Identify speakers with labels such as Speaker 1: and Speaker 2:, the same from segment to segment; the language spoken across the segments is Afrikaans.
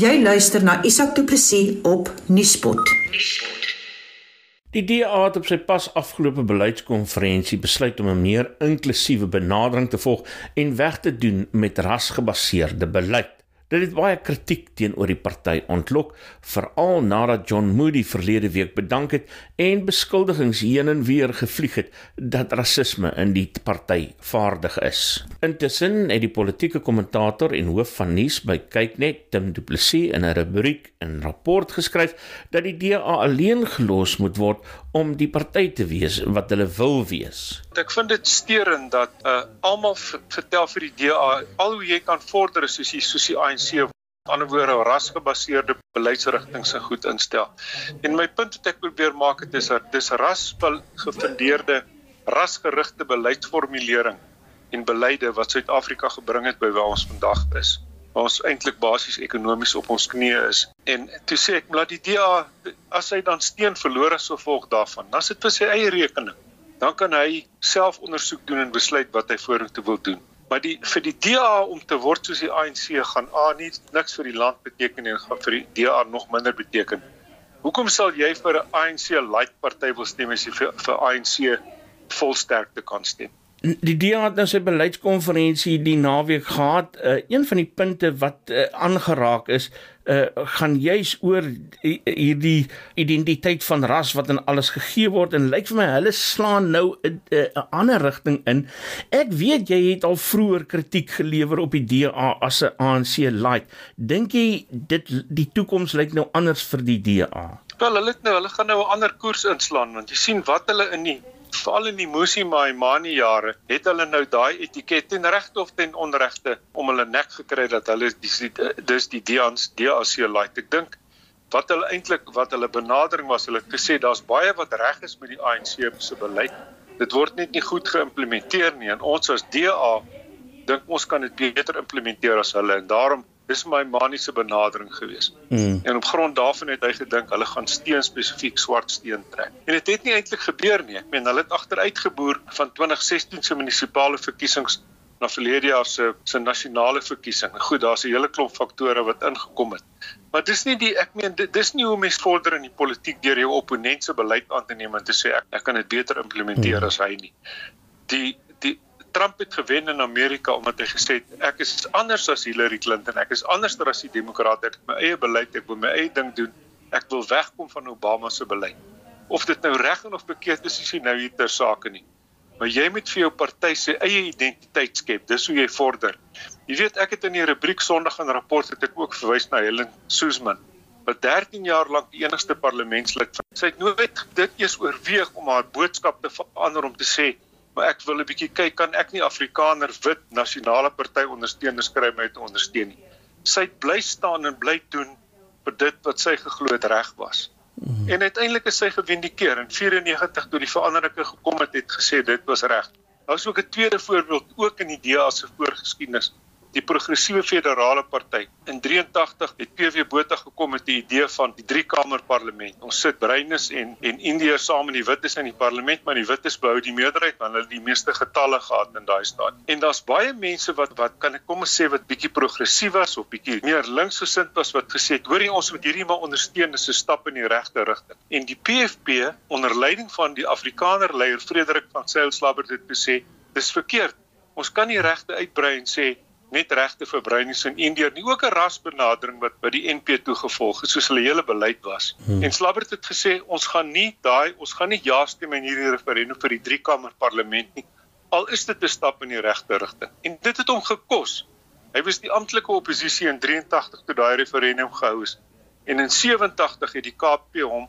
Speaker 1: Jy luister na Isak Du Plessis op Nuuspot.
Speaker 2: Die DA het op sy pas afgelope beleidskonferensie besluit om 'n meer inklusiewe benadering te volg en weg te doen met rasgebaseerde beleid. Dit het baie kritiek teenoor die party ontlok, veral nadat John Moody verlede week bedank het en beskuldigings heen en weer gevlieg het dat rasisme in die party vaardig is. Intussen het die politieke kommentator en hoof van nuus by Kyknet, Tim Du Plessis, in 'n rubriek in 'n rapport geskryf dat die DA alleen gelos moet word om die party te wees wat hulle wil wees.
Speaker 3: Ek vind dit steurend dat uh, almal vertel vir die DA al hoe jy kan vorder soos die soos die ANC ander woorde rasgebaseerde beleidsrigtinge se goed instel. En my punt wat ek probeer maak het is dat dis rasgefundeerde rasgerigte beleidsformulering en beleide wat Suid-Afrika gebring het by waar ons vandag is. Ons eintlik basies ekonomies op ons knieë is. En toe sê ek laat die DA as hy dan steen verloor as gevolg daarvan, dan sit vir sy eie rekening. Dan kan hy self ondersoek doen en besluit wat hy vorentoe wil doen. Maar die vir die DA om te word soos die ANC gaan A nie niks vir die land beteken en gaan vir die DA nog minder beteken. Hoekom sal jy vir 'n ANC light party wil stem as jy vir, vir ANC volsterkte kan stem?
Speaker 2: Die DA het nou sy beleidskonferensie die naweek gehad. Uh, een van die punte wat uh, aangeraak is, uh, gaan juis oor hierdie identiteit van ras wat in alles gegee word en lyk vir my hulle slaan nou 'n uh, uh, ander rigting in. Ek weet jy het al vroeër kritiek gelewer op die DA as 'n ANC light. Dink jy dit die toekoms lyk nou anders vir die DA?
Speaker 3: Wel, hulle het nou hulle gaan nou 'n ander koers inslaan want jy sien wat hulle in nie veral in die Musi Maimani jare het hulle nou daai etiket ten regte of ten onregte om hulle nek gekry dat hulle dis dis die Dians DAC like ek dink wat hulle eintlik wat hulle benadering was hulle het gesê daar's baie wat reg is met die ANC se beleid. Dit word net nie goed geïmplementeer nie. En ons as DA dink ons kan dit beter implementeer as hulle. En daarom dis my maniese benadering gewees. Mm. En op grond daarvan het hy gedink hulle gaan steen spesifiek swart steen trek. En dit het nie eintlik gebeur nie. Ek meen hulle het agteruitgeboer van 2016 se munisipale verkiesings na verlede jaar se se nasionale verkiesing. Goed, daar's 'n hele klomp faktore wat ingekom het. Maar dis nie die ek meen dis nie hoe mens vorder in die politiek deur jou opponent se beleid aan te neem en te sê ek, ek kan dit beter implementeer mm. as hy nie. Die die Trump het gewen in Amerika omdat hy gesê het ek is anders as Hillary Clinton, ek is anders as die demokrate, ek het my eie beleid, ek wil my eie ding doen. Ek wil wegkom van Obama se beleid. Of dit nou reg en of verkeerd is, is nie nou hier ter sake nie. Maar jy moet vir jou party se eie identiteit skep. Dis hoe jy vorder. Jy weet ek het in die rubriek Sondag en rapport het ek ook verwys na Helen Suzman wat 13 jaar lank die enigste parlementslid was. Sy het nooit dit eers oorweeg om haar boodskap te verander om te sê maar ek wil 'n bietjie kyk kan ek nie Afrikaner wit nasionale party ondersteuners kry om my te ondersteun nie. Sy het bly staan en bly doen vir dit wat sy geglo het reg was. Mm. En uiteindelik is sy gewindikeer in 94 toe die veranderings gekom het het gesê dit was reg. Daar is ook 'n tweede voorbeeld ook in die DA se voorgeskiedenis die progressiewe federale party. In 83 het PW Botha gekom met die idee van die drie kamer parlement. Ons sit Bruinis en en Indië saam in die wites in die parlement, maar die wites behou die meerderheid want hulle het die meeste getalle gehad in daai staat. En daar's baie mense wat wat kan ek kom sê wat bietjie progressief was of bietjie meer linksgesind was wat gesê het, hoor jy ons moet hierdie maar ondersteun as 'n stap in die regte rigting. En die PFP onder leiding van die Afrikaner leier Frederik van Sail Slabbert het gesê, dis verkeerd. Ons kan nie regte uitbrei en sê net regte vir bruinies in Indië nie ook 'n rasbenadering wat by die NP toegevolg het soos hulle hele beleid was. Hmm. En Slabbert het gesê ons gaan nie daai ons gaan nie ja stem in hierdie referendum vir die drie kamer parlement nie al is dit 'n stap in die regte rigting. En dit het hom gekos. Hy was die amptelike oppositie in 83 toe daai referendum gehou is. En in 87 het die KP hom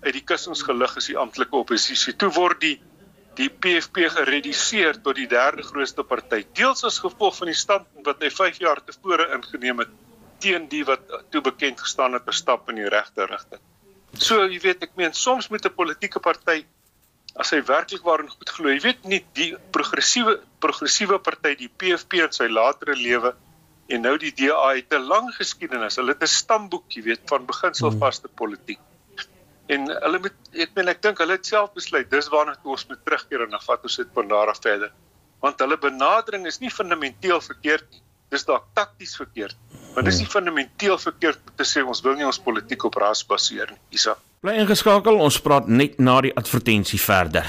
Speaker 3: uit die kussings gelig as die amptelike oppositie. Toe word die die PFP gereduseer tot die derde grootste party deels as gevolg van die standpunt wat hy 5 jaar tevore ingeneem het teen die wat toe bekend gestaan het 'n stap in die regte rigting. So jy weet ek meen soms moet 'n politieke party as hy werklik waarin goed glo, jy weet nie die progressiewe progressiewe party die PFP in sy latere lewe en nou die DA het 'n lang geskiedenis. Hulle het 'n stamboek, jy weet, van beginselvaste politiek. Hmm. En hulle moet ek meen ek dink hulle het self besluit dis waarna ons moet terugkeer en dan vat ons dit van daar af verder. Want hulle benadering is nie fundamenteel verkeerd nie. Dis dalk takties verkeerd. Maar dis nie fundamenteel verkeerd om te sê ons wil nie ons politiek op ras baseer nie. Isa.
Speaker 2: Bly ingeskakel, ons praat net na die advertensie verder.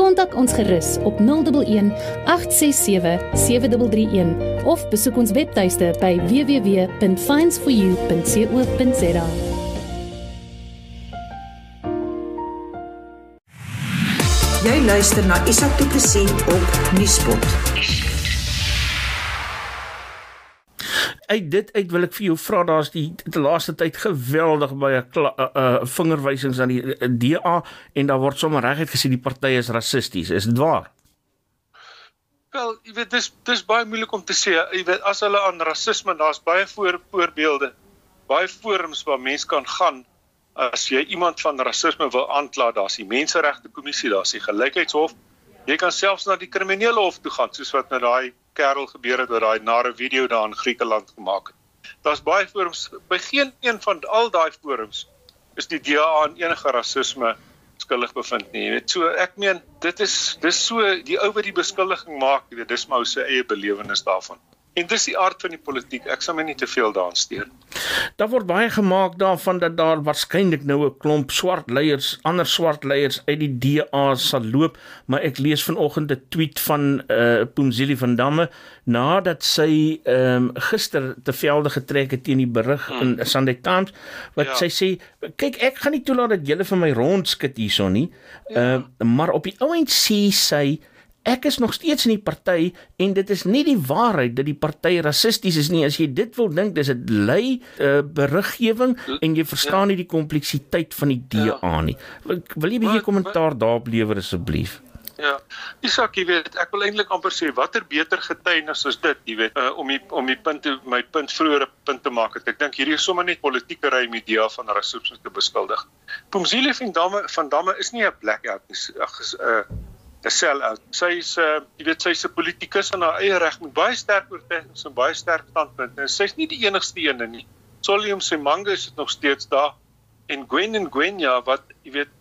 Speaker 4: Kontak ons gerus op 011 867 7331 of besoek ons webtuiste by www.finds4u.co.za.
Speaker 1: Jy luister na Isak Du Plessis op Nieuwspot.
Speaker 2: Uit dit uit wil ek vir jou vra daar's die die laaste tyd geweldig baie uh, uh, vingerwysings aan die uh, DA en daar word sommer reguit gesê die party is rassisties. Is dit waar?
Speaker 3: Wel, jy weet dis dis baie moeilik om te sê. Jy weet as hulle aan rasisme, daar's baie voor, voorbeelde, baie forums waar mense kan gaan as jy iemand van rasisme wil aankla, daar's die Menseregte Kommissie, daar's die Gelykheidshof. Jy kan selfs na die kriminele hof toe gaan, soos wat met daai kerel gebeur het wat daai nare video daar in Griekeland gemaak het. Daar's baie forums, by geen een van al daai forums is die DA aan enige rasisme skuldig bevind nie. Jy weet, so ek meen dit is dis so die ou wat die beskuldiging maak, jy weet, dis maar sy eie belewenis daarvan. En dis die aard van die politiek. Ek sal my nie te veel daaraan steur.
Speaker 2: Daar word baie gemaak daarvan dat daar waarskynlik nou 'n klomp swart leiers, ander swart leiers uit die DA sal loop, maar ek lees vanoggend 'n tweet van eh uh, Pumzili van Damme nadat sy ehm um, gister te velde getrek het teen die berig hmm. in Sunday Times wat ja. sy sê, kyk ek gaan nie toelaat dat julle vir my rondskit hierson nie. Ehm ja. uh, maar op die ouend sê sy Ek is nog steeds in die party en dit is nie die waarheid dat die party rassisties is nie. As jy dit wil dink, dis dit lei uh, beriggewing en jy verstaan nie die kompleksiteit van die DA ja. nie. Wil, wil jy 'n bietjie kommentaar daarop lewer asseblief?
Speaker 3: Ja. Isak, jy weet, ek wil eintlik amper sê watter beter getuienis is dit, jy weet, uh, om die om die punt te my punt vroeëre punt te maak. Ek dink hierdie is sommer net politieke ry media van rasisme te beskuldig. Pumzile van Damme van Damme is nie 'n blackout nie. Ag, 'n uh, 'n sell-out. Sy's 'n uh, jy weet sy's 'n politikus in haar eie reg met baie sterk oortuigings en baie sterk standpunte. Sy's nie die enigste een nie. Solium Semanga is nog steeds daar en Gwen en Gwenya wat jy weet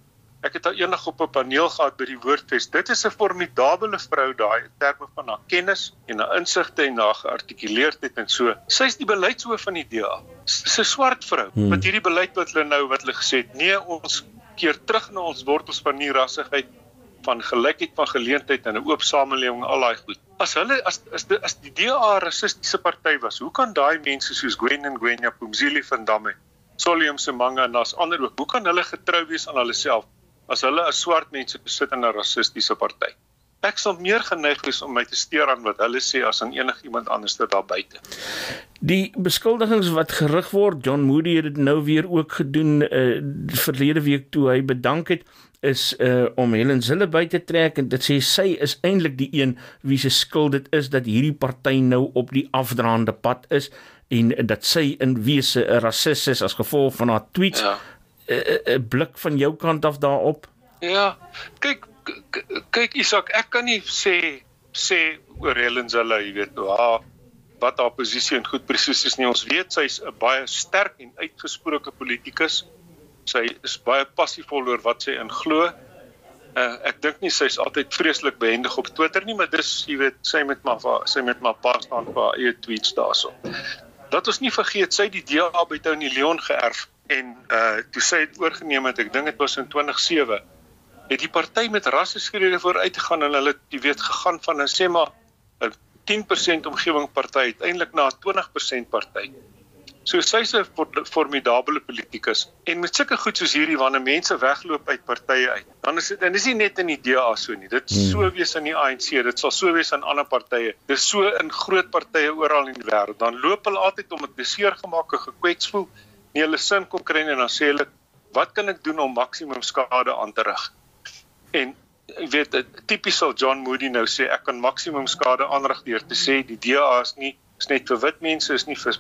Speaker 3: ek het al eendag op 'n paneel gehad by die Woordfees. Dit is 'n formidabele vrou daai in terme van haar kennis en haar insigte en haar geartikuleerdheid en so. Sy's die beleidshoof van die DA. Sy's 'n swart vrou hmm. wat hierdie beleid wat hulle nou wat hulle gesê het, nee, ons keer terug na ons wortels van nie rassigheid van gelykheid van geleentheid en 'n oop samelewing al daai goed. As hulle as as die, as die DA rassistiese party was, hoe kan daai mense soos Gwen en Gwenya Pumzili van Damme, Solium Semanga en daar's ander ook, hoe kan hulle getrou wees aan hulle self as hulle as swart mense besit in 'n rassistiese party? Ek sal meer geneig wees om my te steur aan wat hulle sê as aan enigiemand anders daar buite.
Speaker 2: Die beskuldigings wat gerig word, John Moody het dit nou weer ook gedoen uh, verlede week toe hy bedank het is uh om Helen Zille by te trek en dit sê sy is eintlik die een wie se skuld dit is dat hierdie party nou op die afdraande pad is en dat sy in wese 'n rassis is as gevolg van haar tweets. 'n ja. uh, uh, blik van jou kant af daarop.
Speaker 3: Ja. Kyk kyk Isak, ek kan nie sê sê oor Helen Zille, jy weet, haar wat haar posisie en goed presies is nie. Ons weet sy's 'n baie sterk en uitgesproke politikus sy is baie passievol oor wat sy in glo. Uh, ek dink nie sy's altyd vreeslik behendig op Twitter nie, maar dis jy weet sy met maar sy met maar pas staan vir haar eie tweets daarso. Dat ons nie vergeet sy die DA by Tony Leon geërf en uh toe sy het oorgeneem het, ek dink dit was in 2007, het die party met rasseskrede vooruit gegaan en hulle jy weet gegaan van 'n sê maar 'n 10% omgewing party uiteindelik na 'n 20% party. So sy's 'n formidable politikus en met sulke goed soos hierdie wanneer mense wegloop uit partye uit. Dan is dit en dis nie net in die DA so nie. Dit hmm. so wees in die ANC, dit sal so wees in ander partye. Dis so in groot partye oral in die wêreld. Dan loop hulle altyd om 'n beseer gemaak en gekwets voel, nie hulle sin kon kry en dan sê hulle, "Wat kan ek doen om maksimum skade aan te rig?" En jy weet, tipies sal John Moody nou sê ek kan maksimum skade aanrig deur te sê die DA is nie is net vir wit mense, is nie vir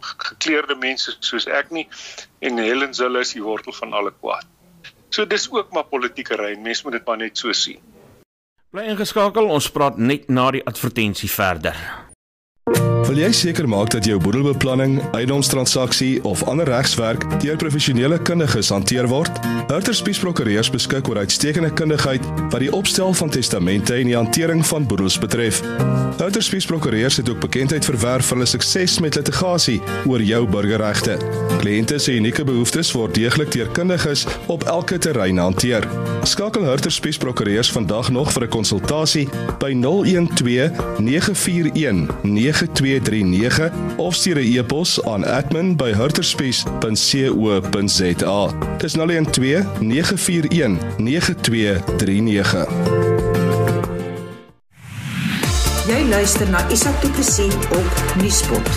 Speaker 3: gekleurde mense soos ek nie en Helen Zille is die wortel van alle kwaad. So dis ook maar politieke rein. Mense moet dit maar net so sien.
Speaker 2: Bly ingeskakel, ons praat net na die advertensie verder.
Speaker 5: Wil jy seker maak dat jou boedelbeplanning, eiendomstransaksie of ander regswerk deur professionele kundiges hanteer word? Hurter Spies Prokureurs beskik oor uitstekende kundigheid wat die opstel van testamente en die hantering van boedels betref. Hurter Spies Prokureurs het ook bekendheid verwerf vir hulle sukses met litigasie oor jou burgerregte. Kliënte se unieke behoeftes word deeglik deur kundiges op elke terrein hanteer. Skakel Hurter Spies Prokureurs vandag nog vir 'n konsultasie by 012 941 92 0239 of stuur 'n e-pos aan admin@hurterspies.co.za. Dis 012 941 9239.
Speaker 1: Jy luister na Isak Du Plessis op Nuuspot.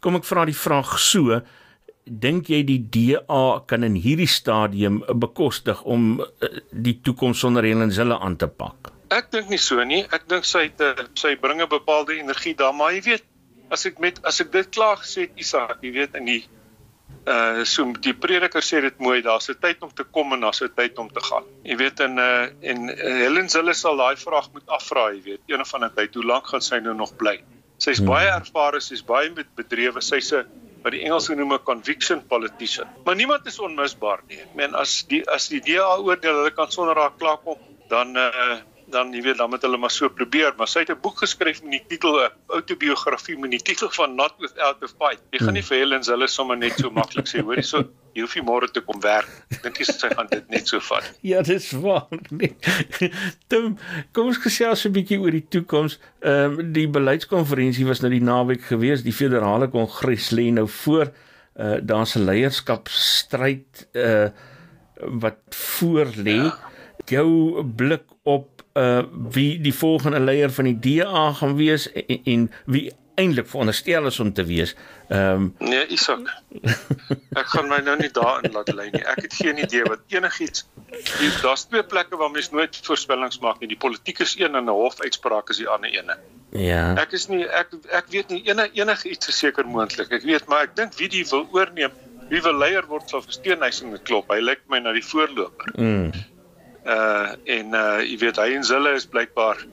Speaker 2: Kom ek vra die vraag so, dink jy die DA kan in hierdie stadium bekostig om eh, die toekoms sonder Helen Zille aan te pak?
Speaker 3: Ek dink nie so nie. Ek dink sy het, eh, sy bring 'n bepaalde energie daar, maar jy weet, as ek met as ek dit klaar gesê het, Isak, jy weet in die uh so die prediker sê dit mooi, daar's 'n tyd om te kom en daar's 'n tyd om te gaan. Jy weet in uh en uh, Helen Zille sal daai vraag moet afvra, jy weet, een van 'n tyd, hoe lank gaan sy nou nog bly? Sy's hmm. baie ervare, sy's baie met bedrywe, sy's 'n wat die Engelse noem 'n conviction politician. Maar niemand is onmisbaar nie. Ek meen as die as die DA oordeel hulle kan sonder haar klaarkom, dan uh dan jy weet dan moet hulle maar so probeer maar sy het 'n boek geskryf met die titel 'n autobiografie met die titel van Not Without a Fight. Jy gaan nie vir Helen hulle sommer net so maklik sê hoorie so jy hoef nie môre te kom werk. Dink jy sy gaan dit net so vat?
Speaker 2: Ja, dis waar. Nee. Tim, kom ons gesels 'n bietjie oor die toekoms. Ehm um, die beleidskonferensie was nou die naweek gewees. Die federale kongres lê nou voor. Uh daar's 'n leierskapstryd uh wat voor lê. Ja. Jou blik op uh wie die volgende leier van die DA gaan wees en, en wie eintlik veronderstel is om te wees. Ehm um,
Speaker 3: Nee, Isak. Ek gaan my nou nie daarin laat lei nie. Ek het geen idee wat enigiets daar's twee plekke waar mens nooit voorspellings maak nie. Die politiek is een en 'n hofuitspraak is die ander ene.
Speaker 2: Ja.
Speaker 3: Ek is nie ek ek weet nie enige enige iets seker moontlik. Ek weet maar ek dink wie die wil oorneem, wie wil leier word sal versteenhuising klop. Hy lyk my na die voorloper.
Speaker 2: Mm
Speaker 3: uh en uh jy weet hy en Zille is blykbaar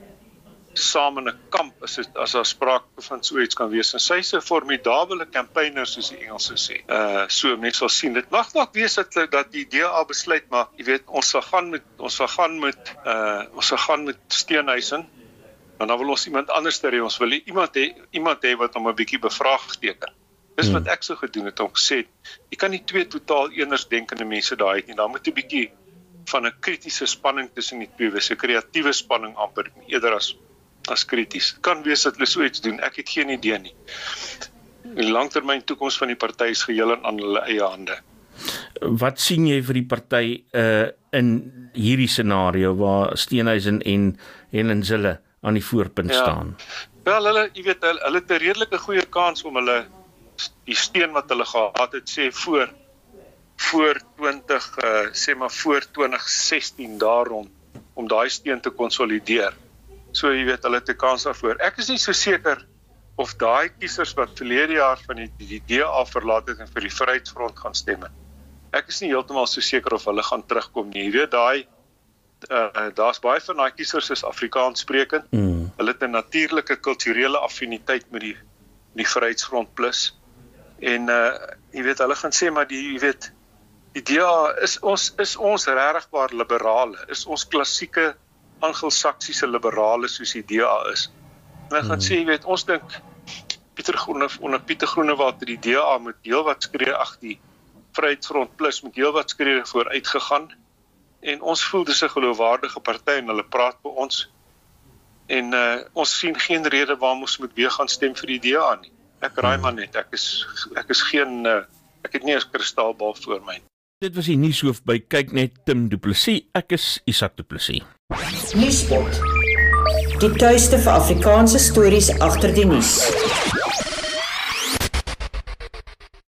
Speaker 3: saam in 'n kamp as dit as daar sprake van so iets kan wees en sy's 'n formidable campaigner soos die Engelse sê. Uh so mense sal sien dit mag dalk wees dat dat die DA besluit maar jy weet ons sal gaan met ons sal gaan met uh ons sal gaan met Steenhuisen en dan wil ons iemand anders hê ons wil iemand hê iemand hê wat hom 'n bietjie bevraagteken. Dis wat hmm. ek so gedoen het om gesê jy kan nie twee totaal eenders denkende mense daai het nie. Daar moet 'n bietjie van 'n kritiese spanning tussen die twee, 'n kreatiewe spanning amper eerder as as krities. Kan wees dat hulle so iets doen. Ek het geen idee nie. Die langtermyn toekoms van die party is geheel in hulle eie hande.
Speaker 2: Wat sien jy vir die party uh in hierdie scenario waar Steenhuisen en Helen Zille aan die voorpunt ja. staan?
Speaker 3: Wel hulle, jy weet hulle, hulle het 'n redelike goeie kans om hulle die steen wat hulle gehad het sê voor voor 20 uh, eh, sê maar voor 2016 daarom om daai steen te konsolideer. So jy weet hulle het 'n kans daarvoor. Ek is nie so seker of daai kiesers wat verlede jaar van die die DA verlaat het en vir die Vryheidsfront gaan stem. Ek is nie heeltemal so seker of hulle gaan terugkom nie. Jy weet daai uh, daar's baie van daai kiesers is Afrikaans sprekend. Mm. Hulle het 'n natuurlike kulturele affiniteit met die die Vryheidsfront plus. En uh jy weet hulle gaan sê maar die jy weet idee is ons is ons regtigbaar liberale is ons klassieke angelsaksiese liberale soos die DA is. En ek gaan hmm. sê jy weet ons dink Pieter Groene onder Pieter Groenewald het die DA met heelwat skree ag die Vryheidsfront plus met heelwat skree vooruit gegaan en ons voel dis 'n geloofwaardige party en hulle praat by ons en uh, ons sien geen rede waarom ons moet weer gaan stem vir die DA nie. Ek raai maar net ek is ek is geen uh, ek het nie 'n kristalbal voor my nie.
Speaker 2: Dit was die nuushoof by kyk net Tim Du Plessis. Ek is Isak Du Plessis.
Speaker 1: Nuuspot. Die tuiste vir Afrikaanse stories agter die nuus.